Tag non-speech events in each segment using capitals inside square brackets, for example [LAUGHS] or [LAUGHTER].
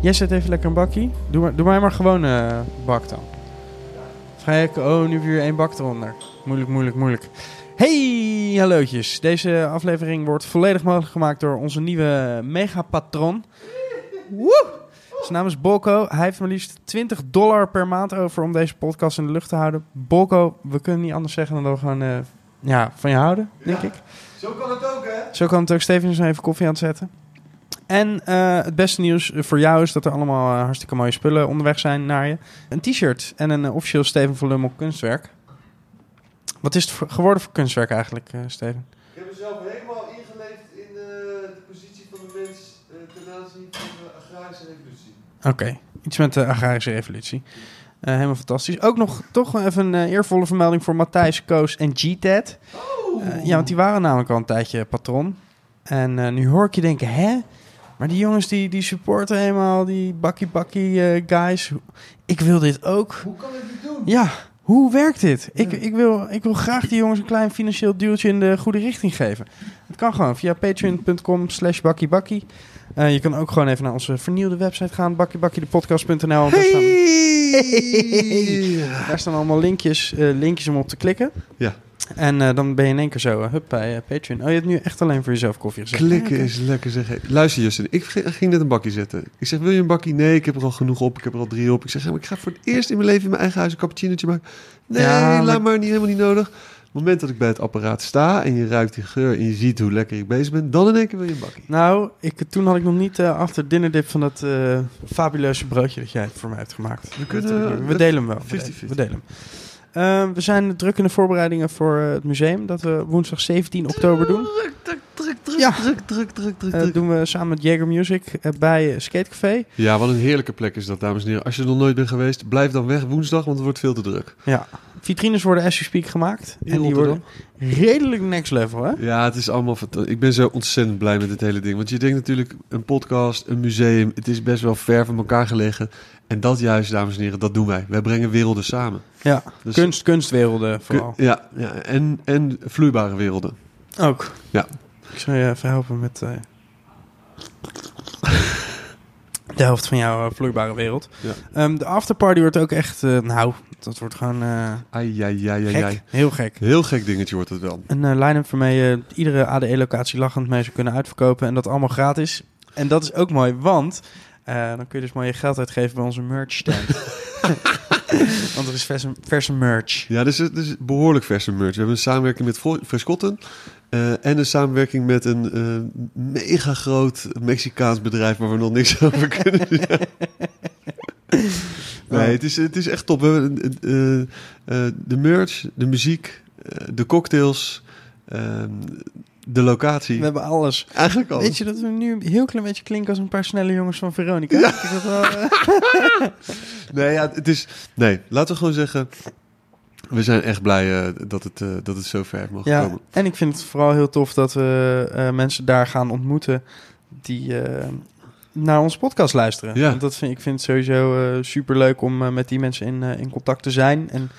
Jij zet even lekker een bakkie. Doe maar, doe maar maar gewoon eh bak dan. Ik, oh, nu weer één bak eronder. Moeilijk, moeilijk, moeilijk. Hey, hallootjes. Deze aflevering wordt volledig mogelijk gemaakt door onze nieuwe megapatron. Woe! Zijn naam is Bolko. Hij heeft maar liefst 20 dollar per maand over om deze podcast in de lucht te houden. Bolko, we kunnen niet anders zeggen dan dat we gewoon eh, ja, van je houden, denk Ja. ik. Zo kan het ook, hè? Zo kan het ook. Steven is even koffie aan het zetten. En eh, het beste nieuws voor jou is dat er allemaal eh, hartstikke mooie spullen onderweg zijn naar je. Een t-shirt en een eh, officieel Steven van Lummel kunstwerk. Wat is het voor- geworden voor kunstwerk eigenlijk, Steven? Ik heb mezelf helemaal ingeleefd in de, de positie van de mens ten aanzien van de agrarische revolutie. Oké, iets met de agrarische revolutie. Helemaal fantastisch. Ook nog toch even een eervolle vermelding voor Matthijs, Koos en G-Ted. Eh, ja, want die waren namelijk al een tijdje patron. En nu hoor ik je denken, hè? Maar die jongens die, die supporten helemaal die bakkie bakkie eh, guys. Ik wil dit ook. Hoe kan ik dit doen? Ja, hoe werkt dit? Ik, Ja. ik, wil, ik wil graag die jongens een klein financieel duwtje in de goede richting geven. Het kan gewoon via patreon.com slash bakkiebakkie. Eh, je kan ook gewoon even naar onze vernieuwde website gaan, bakkiebakkiedepodcast.nl. want Daar, staan, Hey! [LAUGHS] daar staan allemaal linkjes, eh, linkjes om op te klikken. Ja. En eh, dan ben je in één keer zo, eh, hup, bij eh, Patreon. Oh, je hebt nu echt alleen voor jezelf koffie gezet. Klikken is lekker zeg. Hey, Luister Justin, ik ging net een bakje zetten. Ik zeg, wil je een bakje? Nee, ik heb er al genoeg op. Ik heb er al drie op. Ik zeg, ik ga voor het eerst in mijn leven in mijn eigen huis een cappuccinootje maken. Nee, Ja, maar- laat maar, niet, helemaal niet nodig. Op het moment dat ik bij het apparaat sta en je ruikt die geur en je ziet hoe lekker ik bezig ben, dan in één keer wil je een bakje. Nou, ik, toen had ik nog niet eh, achter dinnerdip van dat eh, fabuleuze broodje dat jij voor mij hebt gemaakt. We kunnen- Dat, we delen hem wel. We 50-50. delen- We delen hem. Eh, we zijn druk in de voorbereidingen voor eh, het museum. Dat we woensdag 17 oktober doen. Druk, druk, druk, druk, Ja. druk, druk, druk, druk, Eh, druk. doen we samen met Jager Music eh, bij eh, Skatecafé. Ja, wat een heerlijke plek is dat, dames en heren. Als je er nog nooit bent geweest, blijf dan weg woensdag, want het wordt veel te druk. Ja. Vitrines worden as you speak gemaakt. In en die Rotterdam. worden redelijk next level, hè? Ja, het is allemaal Ik ben zo ontzettend blij met dit hele ding. Want je denkt natuurlijk, een podcast, een museum, het is best wel ver van elkaar gelegen. En dat juist, dames en heren, dat doen wij. Wij brengen werelden samen. Ja. Dus- Kunst, kunstwerelden Ku- vooral. Ja, ja en, en vloeibare werelden. Ook. Ja. Ik zal je even helpen met eh, [LAUGHS] de helft van jouw eh, vloeibare wereld. Ja. Ehm, de afterparty wordt ook echt, eh, nou, dat wordt gewoon eh, Ai, ai, ai, ai, gek. ai. Heel gek. Heel gek dingetje wordt het wel. Een eh, line-up waarmee je iedere ADE-locatie lachend mee zou kunnen uitverkopen. En dat allemaal gratis. En dat is ook mooi, want eh, dan kun je dus mooi je geld uitgeven bij onze merch stand. [LAUGHS] [LAUGHS] want er is verse, verse merch. Ja, dus het is behoorlijk verse merch. We hebben een samenwerking met Frescotten. eh, en een samenwerking met een eh, mega groot Mexicaans bedrijf waar we nog niks [LAUGHS] over kunnen. [LAUGHS] Nee, het is, het is echt top. We hebben eh, eh, de merch, de muziek, eh, de cocktails, ehm, de locatie. We hebben alles. Eigenlijk al. Weet je dat we nu een heel klein beetje klinken als een paar snelle jongens van Veronica? Dat wel, eh, [LAUGHS] Nee, ja, het is. Nee, laten we gewoon zeggen. We zijn echt blij eh, dat, het, eh, dat het zo ver mogen Ja, komen. en ik vind het vooral heel tof dat we eh, mensen daar gaan ontmoeten die eh, naar onze podcast luisteren. Ja. Want dat vind, ik vind het sowieso super leuk om eh, met die mensen in, eh, in contact te zijn. En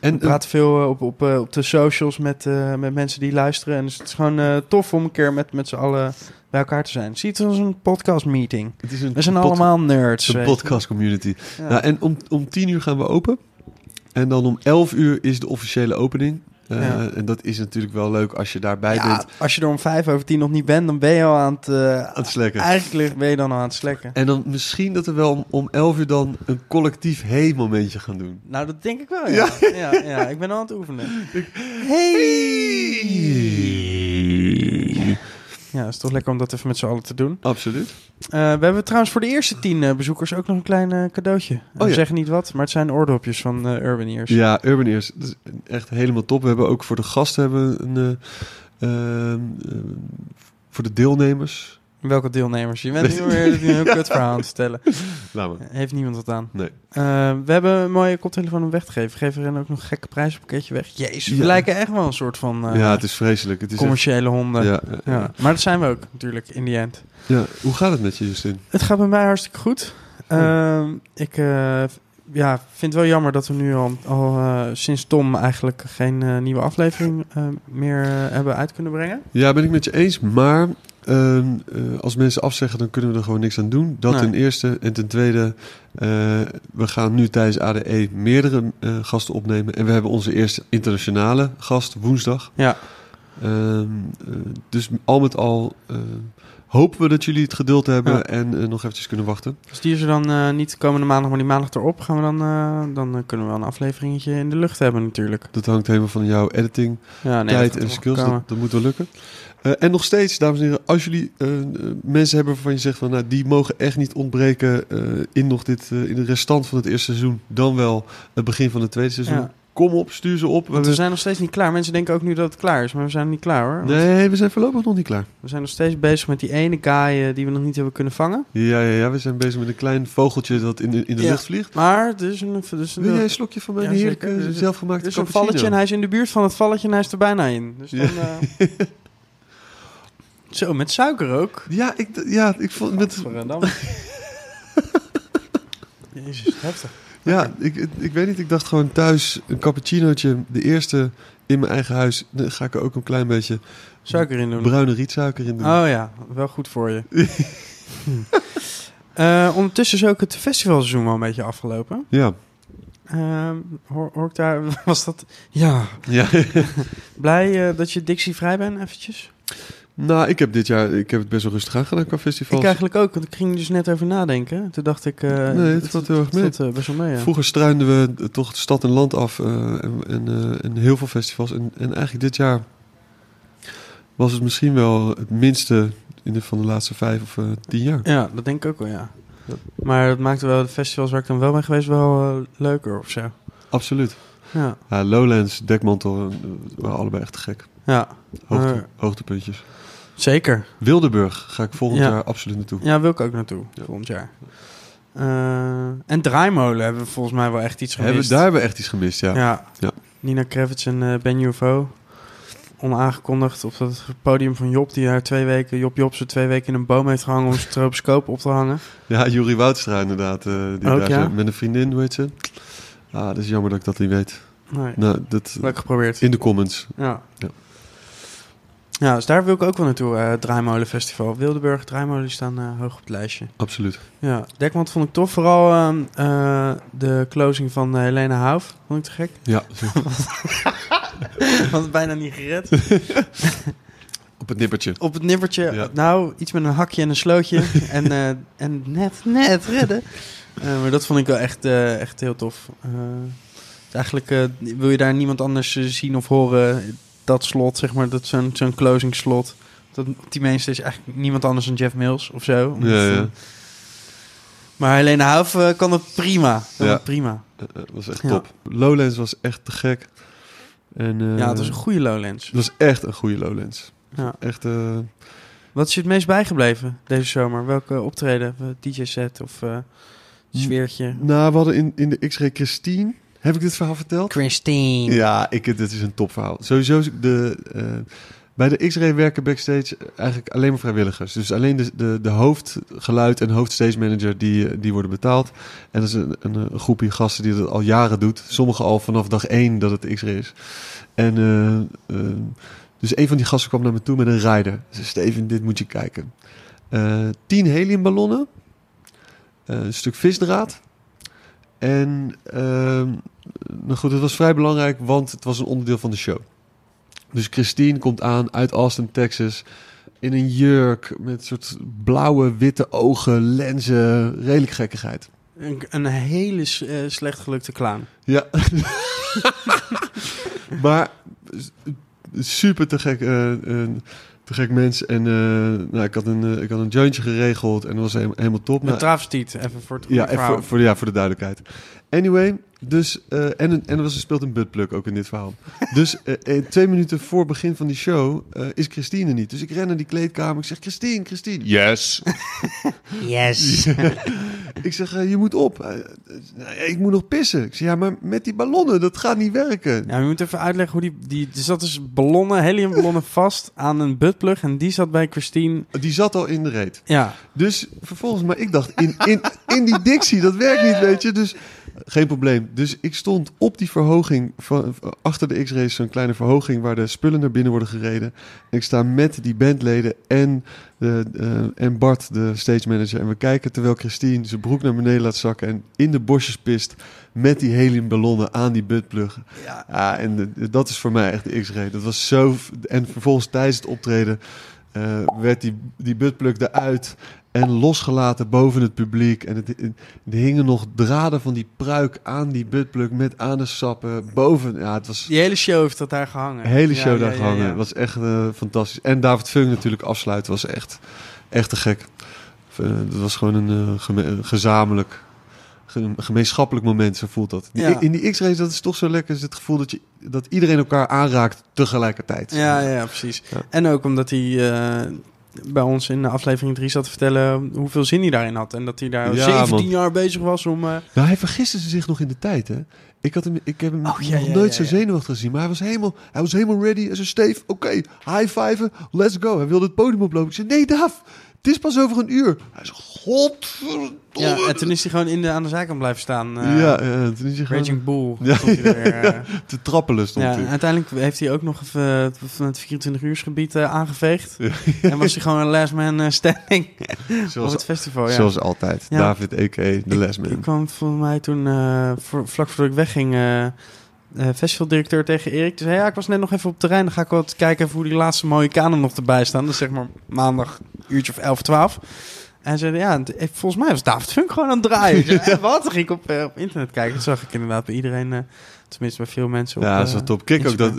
En praten veel eh, op, op, eh, op de socials met, eh, met mensen die luisteren. En dus het is gewoon eh, tof om een keer met, met z'n allen bij elkaar te zijn. Zie het als een podcast meeting. het is een We zijn allemaal nerds. een je. podcast community. Ja. Nou, en om, om tien uur gaan we open. En dan om 11 uur is de officiële opening. Eh, Ja. En dat is natuurlijk wel leuk als je daarbij Ja, bent als je er om vijf over tien nog niet bent, dan ben je al aan het... aan het slekken. eigenlijk ben je dan al aan het slekken. En dan misschien dat we wel om, om 11 uur dan een collectief hey-momentje gaan doen. Nou, dat denk ik wel, ja. Ja, ja, ik ben al aan het oefenen. [LAUGHS] Hey! Ja, het is toch lekker om dat even met z'n allen te doen. Absoluut. Eh, we hebben trouwens voor de eerste tien eh, bezoekers ook nog een klein eh, cadeautje. We Oh ja. zeggen niet wat, maar het zijn oordopjes van Urban Ears. Ja, Urban Ears. Dat is echt helemaal top. We hebben ook voor de gasten hebben een... eh, ehm, eh, voor de deelnemers. Welke deelnemers? Je bent nu weer een [LAUGHS] heel kut verhaal aan het vertellen. Laat maar. Heeft niemand wat aan. Nee. Eh, we hebben een mooie koptelefoon om weg te geven. Geven er ook nog een gekke prijspakketje weg. Jezus, we Ja. lijken echt wel een soort van eh, ja, het is vreselijk. Het is echt- commerciële honden. Ja. Maar dat zijn we ook natuurlijk, in die end. Ja, Hoe gaat het met je, Justin? Het gaat bij mij hartstikke goed. Ehm, ik eh, ja, vind het wel jammer dat we nu al, al sinds Tom eigenlijk geen nieuwe aflevering meer hebben uit kunnen brengen. Ja, ben ik met je eens. Maar ehm, eh, als mensen afzeggen, dan kunnen we er gewoon niks aan doen. Dat Nee. ten eerste. En ten tweede, eh, we gaan nu tijdens ADE meerdere eh, gasten opnemen. En we hebben onze eerste internationale gast woensdag. Ja. Ehm, eh, dus al met al hopen we dat jullie het geduld hebben Ja. en eh, nog eventjes kunnen wachten. Dus die is er dan eh, niet komende maandag, maar die maandag erop gaan we dan... eh, dan kunnen we wel een afleveringetje in de lucht hebben natuurlijk. Dat hangt helemaal van jouw editing Ja, nee, tijd en skills. Dat, dat moet wel lukken. En nog steeds, dames en heren, als jullie mensen hebben waarvan je zegt van, nou, die mogen echt niet ontbreken in nog dit, in de restant van het eerste seizoen, dan wel het begin van het tweede seizoen. Ja. Kom op, stuur ze op. We Want we hebben- zijn nog steeds niet klaar. Mensen denken ook nu dat het klaar is, maar we zijn niet klaar hoor. Want Nee, we zijn voorlopig nog niet klaar. We zijn nog steeds bezig met die ene guy eh, die we nog niet hebben kunnen vangen. Ja, ja, ja, we zijn bezig met een klein vogeltje dat in de, in de Ja. lucht vliegt. Maar er is een, is een, Wil jij een slokje van mijn Ja, heerlijke. Er zelfgemaakte er is een valletje en hij is in de buurt van het valletje en hij is er bijna in. Dus dan, eh, [LAUGHS] Zo, met suiker ook. Ja, ik, ja, ik vond met. [LAUGHS] Jezus, heftig. Ja, ik, ik weet niet, ik dacht gewoon thuis een cappuccinootje, de eerste in mijn eigen huis. Dan ga ik er ook een klein beetje Suiker in doen. bruine rietsuiker in doen. Oh ja, wel goed voor je. [LAUGHS] Eh, ondertussen is ook het festivalseizoen wel een beetje afgelopen. Ja. Ehm, hoor, hoor ik daar, [LAUGHS] was dat? Ja. ja. [LAUGHS] Blij eh, dat je Dixie vrij bent, eventjes? Nou, ik heb dit jaar ik heb het best wel rustig aangedaan qua festivals. Ik eigenlijk ook, want ik ging er dus net over nadenken. Toen dacht ik... eh, Nee, het valt heel erg mee. eh, best wel mee, ja. Vroeger struinden we toch de stad en land af eh, en, en, en heel veel festivals. En, en eigenlijk dit jaar was het misschien wel het minste in de, van de laatste vijf of tien jaar. Ja, dat denk ik ook wel, ja. Ja. Maar dat maakte wel de festivals waar ik dan wel ben geweest wel leuker of zo. Absoluut. Ja, Ja, Lowlands, Dekmantel, eh, waren allebei echt gek. ja. Hoogte, hoogtepuntjes. zeker. Wildeburg ga ik volgend Ja. jaar absoluut naartoe. Ja, wil ik ook naartoe, Ja. volgend jaar. Eh, en Draaimolen hebben we volgens mij wel echt iets gemist. Hebben, daar hebben we echt iets gemist, ja. Ja. Ja. Nina Kravitz en eh, Ben UFO. Onaangekondigd op het podium van Job, die daar twee weken, Job Job, ze twee weken in een boom heeft gehangen om zijn stroboscoop op te hangen. Ja, Jurie Woudstra inderdaad. eh, die Ook, daar ja? met een vriendin, hoe heet ze? Ah, dat is jammer dat ik dat niet weet. Nee, Nou, dat, leuk geprobeerd. in de comments. Ja. Ja. Ja, dus daar wil ik ook wel naartoe, eh Draaimolen Festival. Wildeburg, Draaimolen staan eh, hoog op het lijstje. Absoluut. Ja, Dekmant vond ik tof. Vooral ehm, eh, de closing van Helena Hauf. Vond ik te gek. Ja, [LAUGHS] het bijna niet gered. [LAUGHS] op het nippertje. Op het nippertje. Ja. Nou, iets met een hakje en een slootje. [LAUGHS] en, en net, net redden. Maar dat vond ik wel echt, echt heel tof. Eigenlijk eh, wil je daar niemand anders eh, zien of horen. Dat slot, zeg maar, dat zo'n zo'n closing slot. Dat, op die mainstage is eigenlijk niemand anders dan Jeff Mills of zo. Omdat, Ja, ja. eh, maar Helena Hauf eh, kan het prima. Kan Ja. het prima. Eh, was echt Ja. top. Lowlands was echt te gek. En, eh, ja, het was een goede Lowlands. het was echt een goede Lowlands. Ja. Echt, Wat is je het meest bijgebleven deze zomer? Welke optreden? DJ-set of eh sfeertje? nou, we hadden in, in de X-Ray Christine... Heb ik dit verhaal verteld? Christine. Ja, ik, dit is een topverhaal. Sowieso, de, eh, bij de X-Ray werken backstage eigenlijk alleen maar vrijwilligers. Dus alleen de, de, de hoofdgeluid en hoofdstage manager die, eh, die worden betaald. En dat is een, een, een groepje gasten die dat al jaren doet. Sommigen al vanaf dag één dat het X-Ray is. En eh, dus een van die gasten kwam naar me toe met een rider. Ze Steven, dit moet je kijken. Eh, tien heliumballonnen. een stuk visdraad. En ehm, nou goed, het was vrij belangrijk, want het was een onderdeel van de show. Dus Christine komt aan uit Austin, Texas. In een jurk met soort blauwe, witte ogen, lenzen. Redelijk gekkigheid. Een, een hele eh, slecht gelukte clown. Ja. [LAUGHS] maar super te gek, eh, eh, te gek mens. En eh, nou, ik, had een, eh, ik had een jointje geregeld en dat was helemaal, helemaal top. Met Nou, travestiet, even voor het goede ja, even verhaal. voor, voor, ja, voor de duidelijkheid. Anyway, dus, eh, en, en er was, er speelt een buttplug ook in dit verhaal. [LAUGHS] dus twee minuten voor begin van die show eh, is Christine er niet. Dus ik ren naar die kleedkamer. Ik zeg, Christine, Christine. Yes. [LAUGHS] Yes. Ik zeg, eh, je moet op. Eh, eh, ik moet nog pissen. Ik zeg, ja, maar met die ballonnen, dat gaat niet werken. Ja, je moet even uitleggen hoe die... die er zat dus ballonnen, heliumballonnen [LAUGHS] vast aan een buttplug. En die zat bij Christine... Die zat al in de reet. Ja, Dus vervolgens, maar ik dacht, in, in, in die dictie, dat werkt niet, weet je. Dus Geen probleem. Dus ik stond op die verhoging, van, achter de X-Race, zo'n kleine verhoging waar de spullen naar binnen worden gereden. En ik sta met die bandleden en, de, eh, en Bart, de stage manager. En we kijken terwijl Christine zijn broek naar beneden laat zakken en in de bosjes pist met die heliumballonnen aan die buttpluggen. Ja. En de- dat is voor mij echt de X-Ray. Dat was zo... En vervolgens tijdens het optreden eh, werd die, die buttplug eruit en losgelaten boven het publiek. En het, er hingen nog draden van die pruik aan die buttplug met anussappen boven. Ja, het was Die hele show heeft dat daar gehangen. een hele show ja, daar ja, gehangen. ja. Het was echt eh, fantastisch. En David Funk natuurlijk afsluiten was echt, echt te gek. Eh, dat was gewoon een gezamenlijk, ge- gemeenschappelijk moment, zo voelt dat. Die- Ja. In die X-race, dat is toch zo lekker, is het gevoel dat, je, dat iedereen elkaar aanraakt tegelijkertijd. Ja, ja, precies. Ja. En ook omdat hij eh, bij ons in de aflevering 3 zat te vertellen hoeveel zin hij daarin had. En dat hij daar Ja, 17 man. jaar bezig was om... eh, Nou, hij vergiste zich nog in de tijd, hè. Ik, had hem, ik heb hem Oh, nog nooit zo zenuwachtig gezien. Maar hij was helemaal, hij was helemaal ready. En zo Steve, oké, high five, let's go. Hij wilde het podium oplopen. Ik zei, nee Daf, het is pas over een uur. Hij zei, godverdomme. ja, en toen is hij gewoon in de, aan de zijkant blijven staan. eh, ja, ja, toen is hij gewoon Raging Bull. Ja, stond hij er, eh. te trappelen stond ja, hij. uiteindelijk heeft hij ook nog even het- van het 24 uursgebied eh, aangeveegd. [LAUGHS] En was hij gewoon een last man eh, standing [LAUGHS] op Zoals, het festival. Ja. zoals altijd. David, a.k.a. de lesman. Ik kwam volgens mij toen, eh, voor, vlak voordat ik wegging, eh, eh, festivaldirecteur tegen Erik. Dus ja, ik was net nog even op terrein. Dan ga ik wat kijken even hoe die laatste mooie kanen nog erbij staan. Is zeg maar maandag, uurtje of 11, 12. En hij zei, ja, volgens mij was David Funk gewoon aan het draaien. Zei, [LAUGHS] "Eh, wat? Dan ging ik op, eh, op internet kijken. Toen zag ik inderdaad bij iedereen, eh, tenminste bij veel mensen. Op, ja, dat is wel top. Kijk ook dat...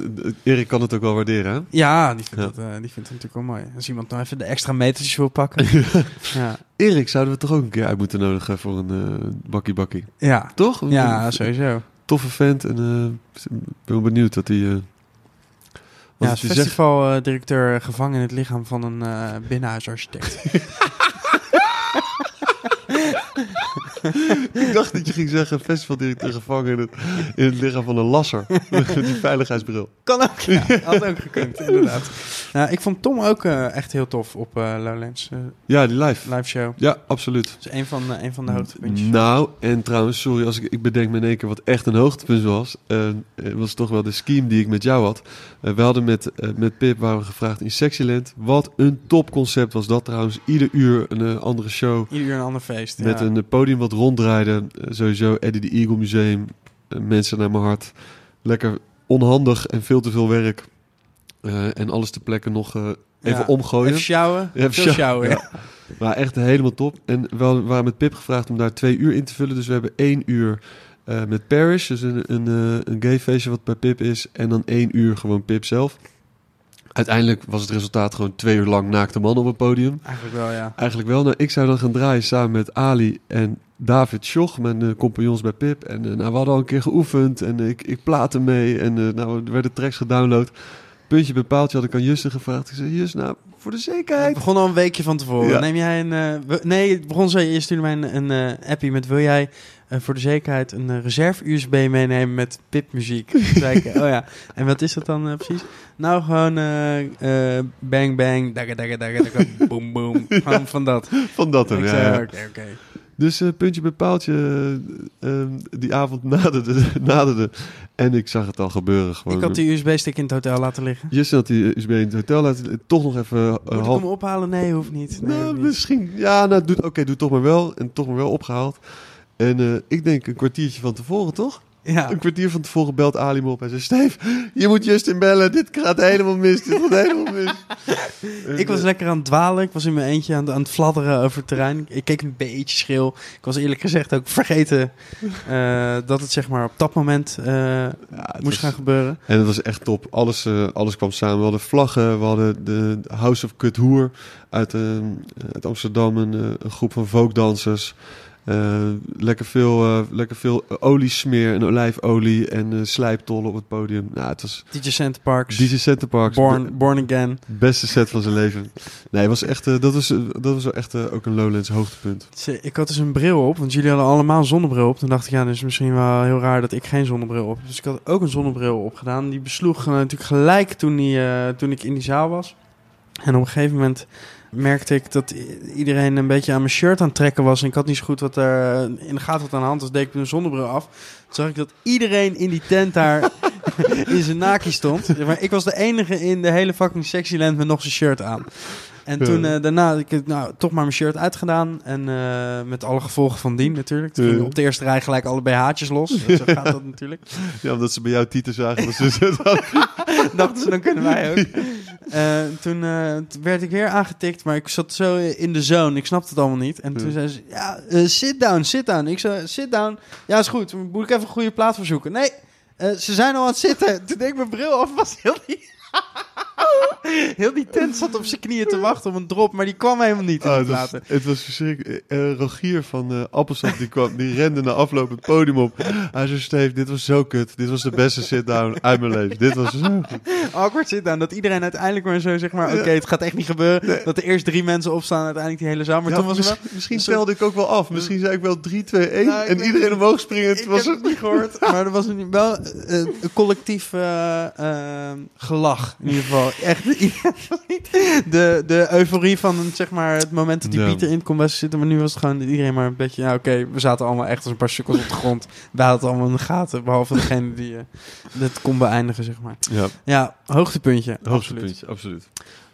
Erik kan het ook wel waarderen, hè? Ja, die vindt, Ja. Dat, die vindt het natuurlijk wel mooi. Als iemand nou even de extra metertjes wil pakken. [LAUGHS] ja. Erik zouden we toch ook een keer uit moeten nodigen voor een eh, bakkie bakkie. Ja. Toch? ja, Een sowieso. Toffe vent. En ik ben benieuwd wat hij... eh Ja, als zegt. festivaldirecteur gevangen in het lichaam van een eh binnenhuisarchitect. [LAUGHS] [LAUGHS] [LAUGHS] Ik dacht dat je ging zeggen festivaldirecteur gevangen in het, lichaam van een lasser. Met [LAUGHS] [LAUGHS] die veiligheidsbril. kan ook, ja. Had ook gekund, inderdaad. Nou, ik vond Tom ook eh, echt heel tof op eh, Lowlands. eh, Ja, die live. live show. Ja, absoluut. Dat is een van, een van de hoogtepuntjes. Nou, en trouwens, sorry als ik, ik bedenk me in één keer wat echt een hoogtepunt was. Het was toch wel de scheme die ik met jou had. We hadden met, met Pip waren we gevraagd in Sexyland. Wat een topconcept was dat trouwens. Ieder uur een andere show. Ieder uur een ander feest. Met ja. een podium wat ronddraaide. Eh, sowieso Eddie de Eagle Museum. Eh, mensen naar mijn hart. Lekker onhandig en veel te veel werk. Eh, en alles ter plekke nog even Ja. omgooien. Even sjouwen. [LAUGHS] Even Veel sjou- sjouwen, ja. Maar echt helemaal top. En wel, we waren met Pip gevraagd om daar twee uur in te vullen. Dus we hebben één uur met Parish. Dus een, een, een gay feestje wat bij Pip is. En dan één uur gewoon Pip zelf. Uiteindelijk was het resultaat gewoon twee uur lang naakte man op het podium. Eigenlijk wel, ja. Eigenlijk wel. Nou, ik zou dan gaan draaien samen met Ali en David Schoch, mijn eh, compagnons bij Pip. En eh, nou, we hadden al een keer geoefend en ik, ik plaatte mee. En eh, nou, er werden tracks gedownload. Puntje bij paaltje had ik aan Justin gevraagd. Ik zei, Just, nou, voor de Het zekerheid. begon al een weekje van tevoren. Ja. Neem jij een... eh, nee, het begon zo. Je stuurde mij een, een eh, appie met... Wil jij eh, voor de zekerheid een eh, reserve-USB meenemen met pipmuziek? Toen zei ik, oh ja. En wat is dat dan eh, precies? Nou, gewoon eh, bang bang, dagga dagga dagga dagga, [LAUGHS] boom boom. Gewoon van dat. Van dat ja. zei, ja. oké. Dus puntje bij paaltje eh, eh, die avond naderde, [LAUGHS] naderde. En ik zag het al gebeuren. Gewoon. Ik had die USB-stick in het hotel laten liggen. Justin had die USB in het hotel laten. Toch nog even Moet ik hem ophalen? Nee, hoeft niet. Nee, nou, hoeft niet. misschien. Ja, nou, oké, doe toch maar wel. En toch maar wel opgehaald. En eh, ik denk een kwartiertje van tevoren, toch? Ja. Een kwartier van tevoren belt Ali me op en zegt... Steve, je moet Justin bellen. Dit gaat helemaal mis. Dit gaat helemaal mis. [LAUGHS] Ik was lekker aan het dwalen. Ik was in mijn eentje aan, het- aan het fladderen over het terrein. Ik keek een beetje schil. Ik was eerlijk gezegd ook vergeten [LAUGHS] eh, dat het zeg maar op dat moment eh, ja, moest was- gaan gebeuren. En het was echt top. Alles, alles kwam samen. We hadden vlaggen. We hadden de House of Kut Hoer uit, eh, uit Amsterdam. Een, een groep van folkdansers. Eh, lekker, veel, eh, lekker veel oliesmeer en olijfolie en eh, slijptollen op het podium. Nou, het was DJ Center Parks, DJ Center Parks. Born, Born Again. Beste set van zijn leven. Nee, het was echt, dat, was, dat was wel echt ook een Lowlands hoogtepunt. Ik had dus een bril op, want jullie hadden allemaal een zonnebril op. Toen dacht ik, ja, dat is misschien wel heel raar dat ik geen zonnebril op heb. Dus ik had ook een zonnebril opgedaan. Die besloeg natuurlijk gelijk toen, die, toen ik in die zaal was. En op een gegeven moment merkte ik dat iedereen een beetje aan mijn shirt aan het trekken was. En ik had niet zo goed wat er in de gaten wat aan de hand was. deed ik mijn zonnebril af. Toen zag ik dat iedereen in die tent daar [LAUGHS] in zijn naki stond. Maar ik was de enige in de hele fucking Sexyland met nog zijn shirt aan. En toen eh, daarna had ik nou, toch maar mijn shirt uitgedaan. En eh, met alle gevolgen van dien natuurlijk. Toen Ja. gingen op de eerste rij gelijk alle BH'tjes los. [LAUGHS] Zo gaat dat natuurlijk. Ja, omdat ze bij jou tieten zagen. Dat ze [LAUGHS] Dachten ze, dan kunnen wij ook. Eh, toen eh, werd ik weer aangetikt, maar ik zat zo in de zone. Ik snapte het allemaal niet. En toen Ja. zei ze, ja, eh, sit down, sit down. Ik zei, sit down. Ja, is goed. Moet ik even een goede plaats verzoeken? Nee, eh, ze zijn al aan het zitten. [LAUGHS] Toen deed ik mijn bril af, was heel die... [LAUGHS] [LAUGHS] heel die tent zat op zijn knieën te wachten op een drop, maar die kwam helemaal niet Ah, de het, was, het was verschrikkelijk. Eh, Rogier van eh Appelsap die kwam, die rende na afloop het podium op. Hij zei, Steve, dit was zo kut. Dit was de beste sit-down uit mijn leven. Dit was zo goed. Awkward sit down. Dat iedereen uiteindelijk maar zo zeg maar, oké, het gaat echt niet gebeuren. Dat er eerst drie mensen opstaan uiteindelijk die hele zaal. Maar Ja, toen was het wel... misschien misschien een soort- telde ik ook wel af. Misschien zei ik wel 3, 2, 1. Nou, ik en iedereen omhoog springend. Ik was heb het. niet gehoord, maar er was een, wel eh, een collectief eh, eh, gelach in ieder geval. Echt, de, de euforie van zeg maar, het moment dat die Ja. Piet erin kon best zitten. Maar nu was het gewoon iedereen maar een beetje... Ja, oké, we zaten allemaal echt als een paar sukkels op de grond. We hadden het allemaal in de gaten, behalve degene die eh het kon beëindigen, zeg maar. Ja, Ja, hoogtepuntje. absoluut. hoogtepuntje, absoluut.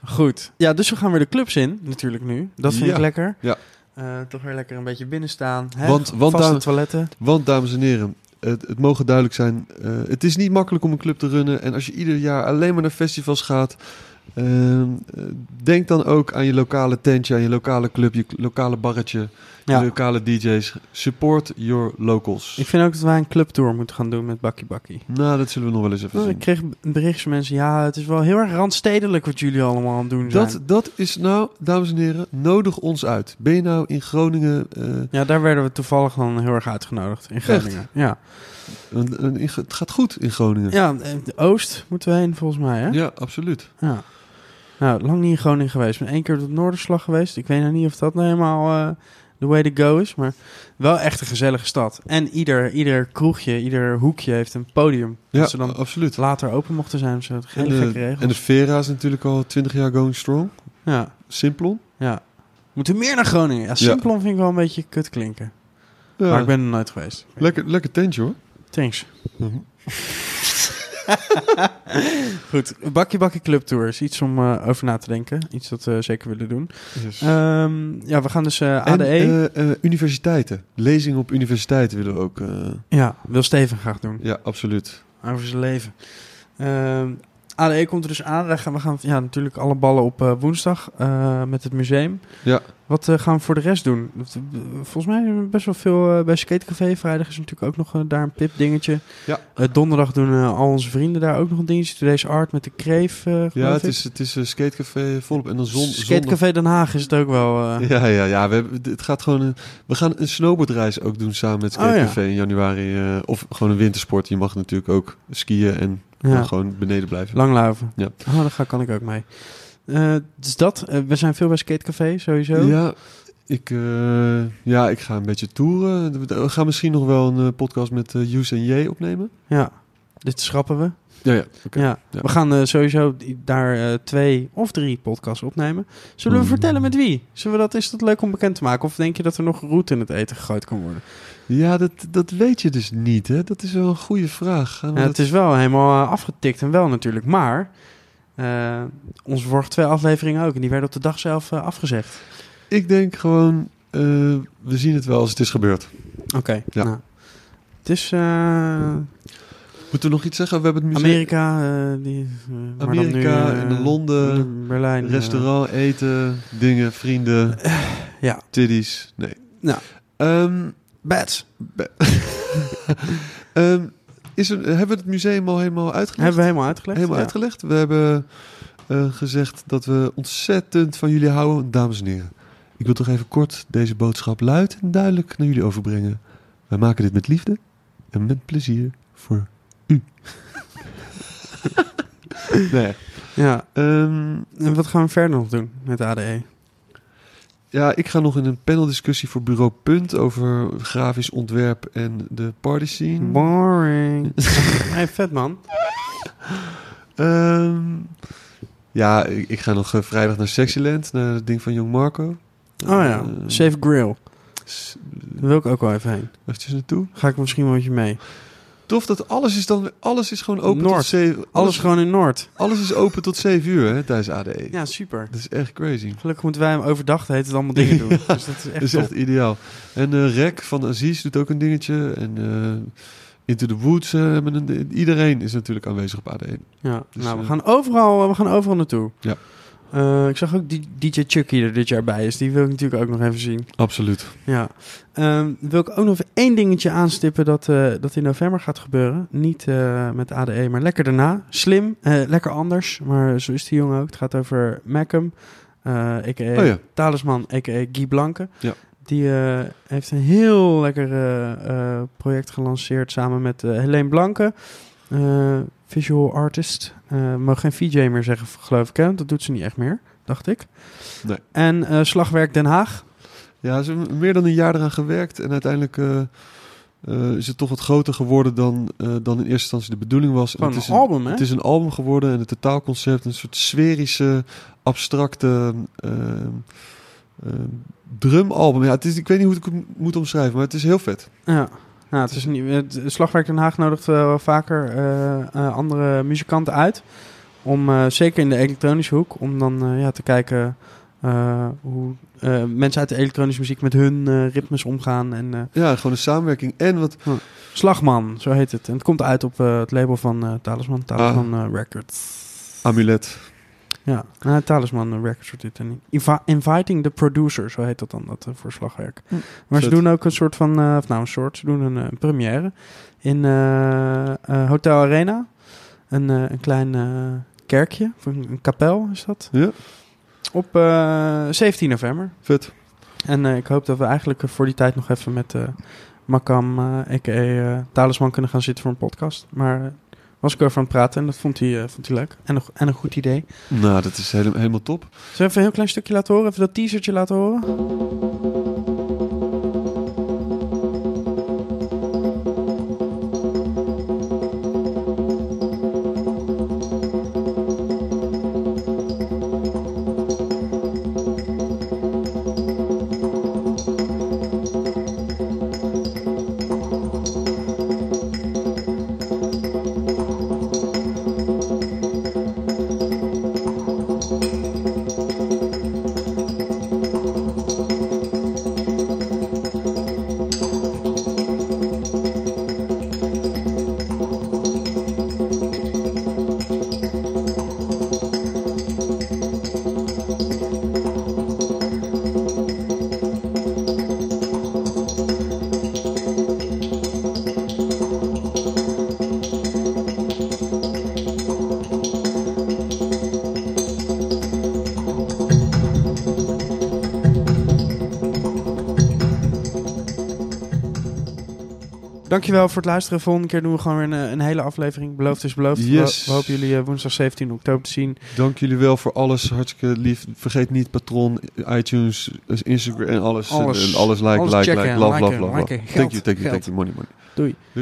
Goed. Ja, dus we gaan weer de clubs in, natuurlijk nu. Dat vind Ja. ik lekker. Ja. Eh, toch weer lekker een beetje binnen staan. Hè? Want- want daar- toiletten. Want, dames en heren, het, het mogen duidelijk zijn. eh, het is niet makkelijk om een club te runnen. En als je ieder jaar alleen maar naar festivals gaat. ehm, eh, denk dan ook aan je lokale tentje, aan je lokale club, je lokale barretje, Ja. lokale DJ's. Support your locals. Ik vind ook dat wij een clubtour moeten gaan doen met Bakkie Bakkie. Nou, dat zullen we nog wel eens even Nou, zien. ik kreeg een bericht van mensen, ja, het is wel heel erg randstedelijk wat jullie allemaal aan het doen zijn. Dat, dat is nou, dames en heren, nodig ons uit. Ben je nou in Groningen... eh, Ja, daar werden we toevallig dan heel erg uitgenodigd in Groningen. Ja. een- het gaat goed in Groningen. ja, de Oost moeten we heen volgens mij, hè? Ja, absoluut. Ja. Nou, lang niet in Groningen geweest. Ik ben één keer op de Noorderslag geweest. Ik weet nog niet of dat nou helemaal eh the way to go is. Maar wel echt een gezellige stad. En ieder, ieder kroegje, ieder hoekje heeft een podium. Ja, dat ze dan absoluut. later open mochten zijn. of Zo. En Hele gekke regels. en de Vera is natuurlijk al 20 jaar going strong. Ja, Simplon. ja. Moeten meer naar Groningen. Ja, Simplon vind ik wel een beetje kut klinken. Ja, Maar ik ben er nooit geweest. lekker, lekker tentje hoor. Thanks. [LAUGHS] Goed, Bakkie Bakkie Club Tour is iets om eh, over na te denken. Iets dat we zeker willen doen. Yes. Ehm, ja, we gaan dus eh, en ADE. eh, eh, universiteiten. Lezingen op universiteiten willen we ook. eh, ja, wil Steven graag doen. ja, absoluut. Over zijn leven. ADE komt er dus aan. Gaan we gaan ja, natuurlijk alle ballen op eh, woensdag eh, met het museum. Ja. Wat eh, gaan we voor de rest doen? Volgens mij hebben we best wel veel bij Skatecafé. Vrijdag is natuurlijk ook nog daar een pip dingetje. Ja. Donderdag doen al onze vrienden daar ook nog een dingetje. Today's Art met de Kreef. Ja, het ik. is, het is een skatecafé volop. En dan zon, Skatecafé Den Haag is het ook wel. Ja, ja, ja. We, hebben, het gaat gewoon een, we gaan een snowboardreis ook doen samen met Oh, ja. Skatecafé in januari. of gewoon een wintersport. Je mag natuurlijk ook skiën en ja. gewoon beneden blijven. Langluiven. Ja. Oh, daar ga, kan ik ook mee. Eh, dus dat. Eh, we zijn veel bij Skatecafé, sowieso. Ja, ik, eh, ja, ik ga een beetje toeren. We gaan misschien nog wel een podcast met Yus en J opnemen. Ja. Dit schrappen we. Ja, ja. Ja. Ja. We gaan eh, sowieso daar eh, twee of drie podcasts opnemen. Zullen we Mm. vertellen met wie? Zullen we dat, is dat leuk om bekend te maken? Of denk je dat er nog roet in het eten gegooid kan worden? Ja, dat, dat weet je dus niet, hè? Dat is wel een goede vraag. Ja, dat- het is wel helemaal eh, afgetikt en wel natuurlijk. Maar onze vorige twee afleveringen ook. En die werden op de dag zelf afgezegd. Ik denk gewoon, we zien het wel als het is gebeurd. Oké. Ja. nou. Het is Moeten we nog iets zeggen? We hebben het museum... Amerika. eh, die, eh, maar Amerika nu, eh, en Londen, Berlijn. Restaurant, eten, dingen, vrienden, ja. tiddies. Nee. Nou. Bats. [LAUGHS] ehm, is er, hebben we het museum al helemaal uitgelegd? Hebben we helemaal uitgelegd. helemaal Ja. uitgelegd. We hebben gezegd dat we ontzettend van jullie houden. Dames en heren, ik wil toch even kort deze boodschap luid en duidelijk naar jullie overbrengen. Wij maken dit met liefde en met plezier voor u. [LAUGHS] nee. Ja. Ehm, En wat gaan we verder nog doen met ADE? ja, ik ga nog in een paneldiscussie voor Bureau Punt over grafisch ontwerp en de party scene. Boring. [LAUGHS] hey, vet man. Ehm, Ja, ik, ik ga nog eh, vrijdag naar Sexyland, naar het ding van Jong Marco. Oh ja, Eh, Safe Grill. Daar wil ik ook wel even heen. Eventjes naartoe. Ga ik misschien wel met je mee. Tof dat alles is dan alles is gewoon open Noord. tot 7 Alles gewoon in Noord. alles is open tot 7 uur hè, tijdens ADE. Ja, super. Dat is echt crazy. Gelukkig moeten wij hem overdag hele tijd allemaal dingen [LAUGHS] doen. Ja, dus dat is echt, Dat is echt ideaal. En eh Rek van Aziz doet ook een dingetje. En eh, Into the Woods. eh, een, iedereen is natuurlijk aanwezig op ADE. Ja, Dus, nou, we gaan overal, we gaan overal naartoe. Ja. Eh, ik zag ook die DJ Chucky er dit jaar bij is. Die wil ik natuurlijk ook nog even zien. Absoluut. Ja. Ehm, wil ik ook nog even één dingetje aanstippen dat, eh, dat in november gaat gebeuren. Niet eh, met ADE, maar lekker daarna. Slim, lekker anders. Maar zo is die jongen ook. Het gaat over eh a.k.a. Oh ja. Talisman, a.k.a. Guy Blanke. Ja. Die heeft een heel lekker project gelanceerd samen met Helene Blanke. Eh, visual artist. Eh mag geen VJ meer zeggen, geloof ik. Hè? Dat doet ze niet echt meer, dacht ik. Nee. En eh, Slagwerk Den Haag. Ja, ze hebben meer dan een jaar eraan gewerkt. En uiteindelijk is het toch wat groter geworden dan, dan in eerste instantie de bedoeling was. Het is een album, hè? Het is een album geworden en het totaalconcept, een soort sferische, abstracte eh, eh, drumalbum. Ja, het is, ik weet niet hoe ik het moet omschrijven, maar het is heel vet. Ja. Nou, het is niet, het Slagwerk Den Haag nodigt eh, wel vaker eh, eh, andere muzikanten uit. Om, zeker in de elektronische hoek, om dan ja, te kijken hoe mensen uit de elektronische muziek met hun ritmes omgaan. En Ja, gewoon een samenwerking. En wat, Slagman, zo heet het. En het komt uit op het label van Talisman, Talisman eh, Records. amulet. Ja, nou, Talisman Records wordt dit en. Invi- Inviting the Producer, zo heet dat dan, dat eh, voor slagwerk. Hm, Maar ze doen ook een soort van, eh, of nou een soort, ze doen een, eh, première in eh, eh, Hotel Arena. Een, eh, een klein eh, kerkje, of een, een kapel is dat. Ja, Op eh, 17 november. vet. En eh, ik hoop dat we eigenlijk eh, voor die tijd nog even met eh Makam, eh a.k.a. eh, Talisman, kunnen gaan zitten voor een podcast. Maar eh, was ik over aan het praten en dat vond hij, eh, vond hij leuk. En een, en een goed idee. Nou, dat is hele- helemaal top. Zullen we even een heel klein stukje laten horen? Even dat teasertje laten horen? Dankjewel voor het luisteren. Volgende keer doen we gewoon weer een, een hele aflevering. Beloofd is beloofd. Yes. We, we hopen jullie eh, woensdag 17 oktober te zien. Dank jullie wel voor alles. Hartstikke lief. Vergeet niet Patron, iTunes, Instagram en alles. Alles. En alles like, Alles like, checken, like. Love, love, liken, love, love. liken. Thank you, thank you, thank you. Money, money. Doei.